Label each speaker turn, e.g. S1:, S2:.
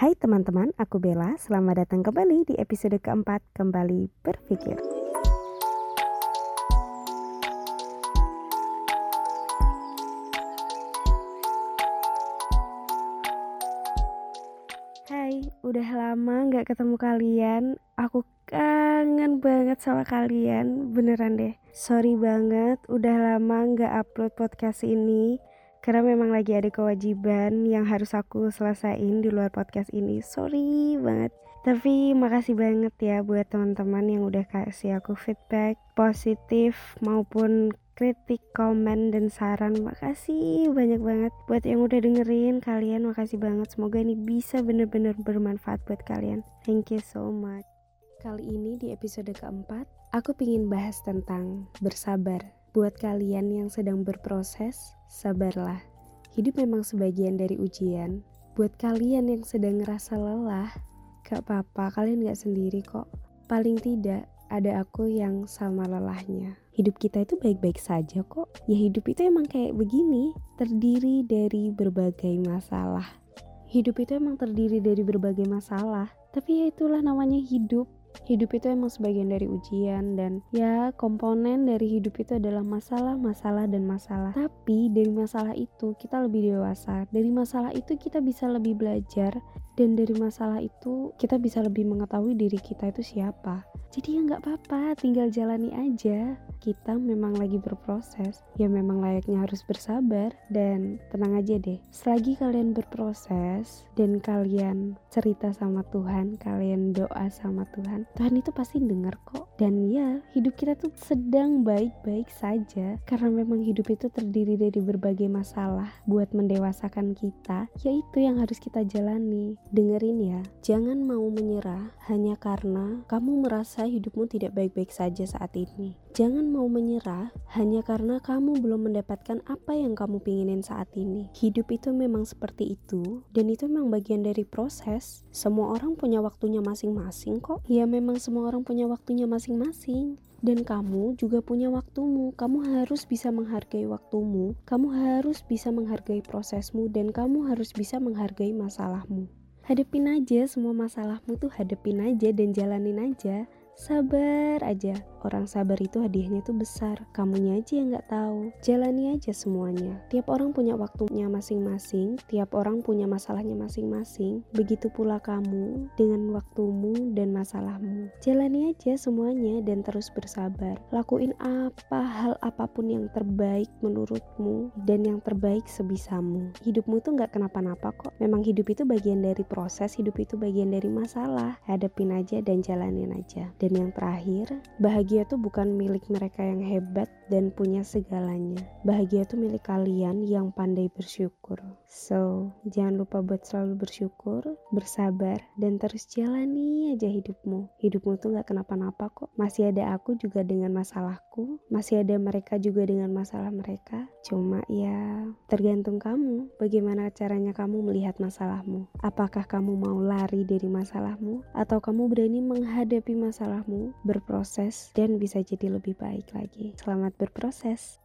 S1: Hai teman-teman, aku Bella. Selamat datang kembali di episode keempat Kembali Berpikir. Hai, udah lama gak ketemu kalian. Aku kangen banget sama kalian, beneran deh. Sorry banget, udah lama gak upload podcast ini karena memang lagi ada kewajiban yang harus aku selesaiin di luar podcast ini. Sorry banget. Tapi makasih banget ya buat teman-teman yang udah kasih aku feedback positif maupun kritik, komen, dan saran. Makasih banyak banget buat yang udah dengerin kalian. Makasih banget. Semoga ini bisa bener-bener bermanfaat buat kalian. Thank you so much. Kali ini di episode keempat Aku pingin bahas tentang bersabar Buat kalian yang sedang berproses, sabarlah. Hidup memang sebagian dari ujian. Buat kalian yang sedang ngerasa lelah, gak apa-apa, kalian gak sendiri kok. Paling tidak, ada aku yang sama lelahnya. Hidup kita itu baik-baik saja kok. Ya hidup itu emang kayak begini, terdiri dari berbagai masalah. Hidup itu emang terdiri dari berbagai masalah, tapi ya itulah namanya hidup hidup itu emang sebagian dari ujian dan ya komponen dari hidup itu adalah masalah, masalah dan masalah. Tapi dari masalah itu kita lebih dewasa. Dari masalah itu kita bisa lebih belajar dan dari masalah itu kita bisa lebih mengetahui diri kita itu siapa. Jadi ya nggak apa-apa, tinggal jalani aja. Kita memang lagi berproses, ya memang layaknya harus bersabar dan tenang aja deh. Selagi kalian berproses dan kalian cerita sama Tuhan, kalian doa sama Tuhan, Tuhan itu pasti dengar kok. Dan ya, hidup kita tuh sedang baik-baik saja karena memang hidup itu terdiri dari berbagai masalah buat mendewasakan kita, yaitu yang harus kita jalani. Dengerin ya, jangan mau menyerah hanya karena kamu merasa hidupmu tidak baik-baik saja saat ini. Jangan mau menyerah hanya karena kamu belum mendapatkan apa yang kamu pinginin saat ini. Hidup itu memang seperti itu, dan itu memang bagian dari proses. Semua orang punya waktunya masing-masing kok. Ya memang semua orang punya waktunya masing-masing. Dan kamu juga punya waktumu. Kamu harus bisa menghargai waktumu. Kamu harus bisa menghargai prosesmu dan kamu harus bisa menghargai masalahmu. Hadepin aja semua masalahmu tuh hadepin aja dan jalanin aja. Sabar aja, orang sabar itu hadiahnya tuh besar. Kamunya aja yang nggak tahu. Jalani aja semuanya. Tiap orang punya waktunya masing-masing, tiap orang punya masalahnya masing-masing. Begitu pula kamu dengan waktumu dan masalahmu. Jalani aja semuanya dan terus bersabar. Lakuin apa hal apa pun yang terbaik menurutmu dan yang terbaik sebisamu. Hidupmu tuh nggak kenapa-napa kok. Memang hidup itu bagian dari proses, hidup itu bagian dari masalah. Hadapin aja dan jalanin aja. Dan dan yang terakhir, bahagia tuh bukan milik mereka yang hebat dan punya segalanya. Bahagia tuh milik kalian yang pandai bersyukur. So, jangan lupa buat selalu bersyukur, bersabar, dan terus jalani aja hidupmu. Hidupmu tuh gak kenapa-napa kok. Masih ada aku juga dengan masalahku, masih ada mereka juga dengan masalah mereka. Cuma ya, tergantung kamu. Bagaimana caranya kamu melihat masalahmu? Apakah kamu mau lari dari masalahmu, atau kamu berani menghadapi masalah berproses dan bisa jadi lebih baik lagi. Selamat berproses.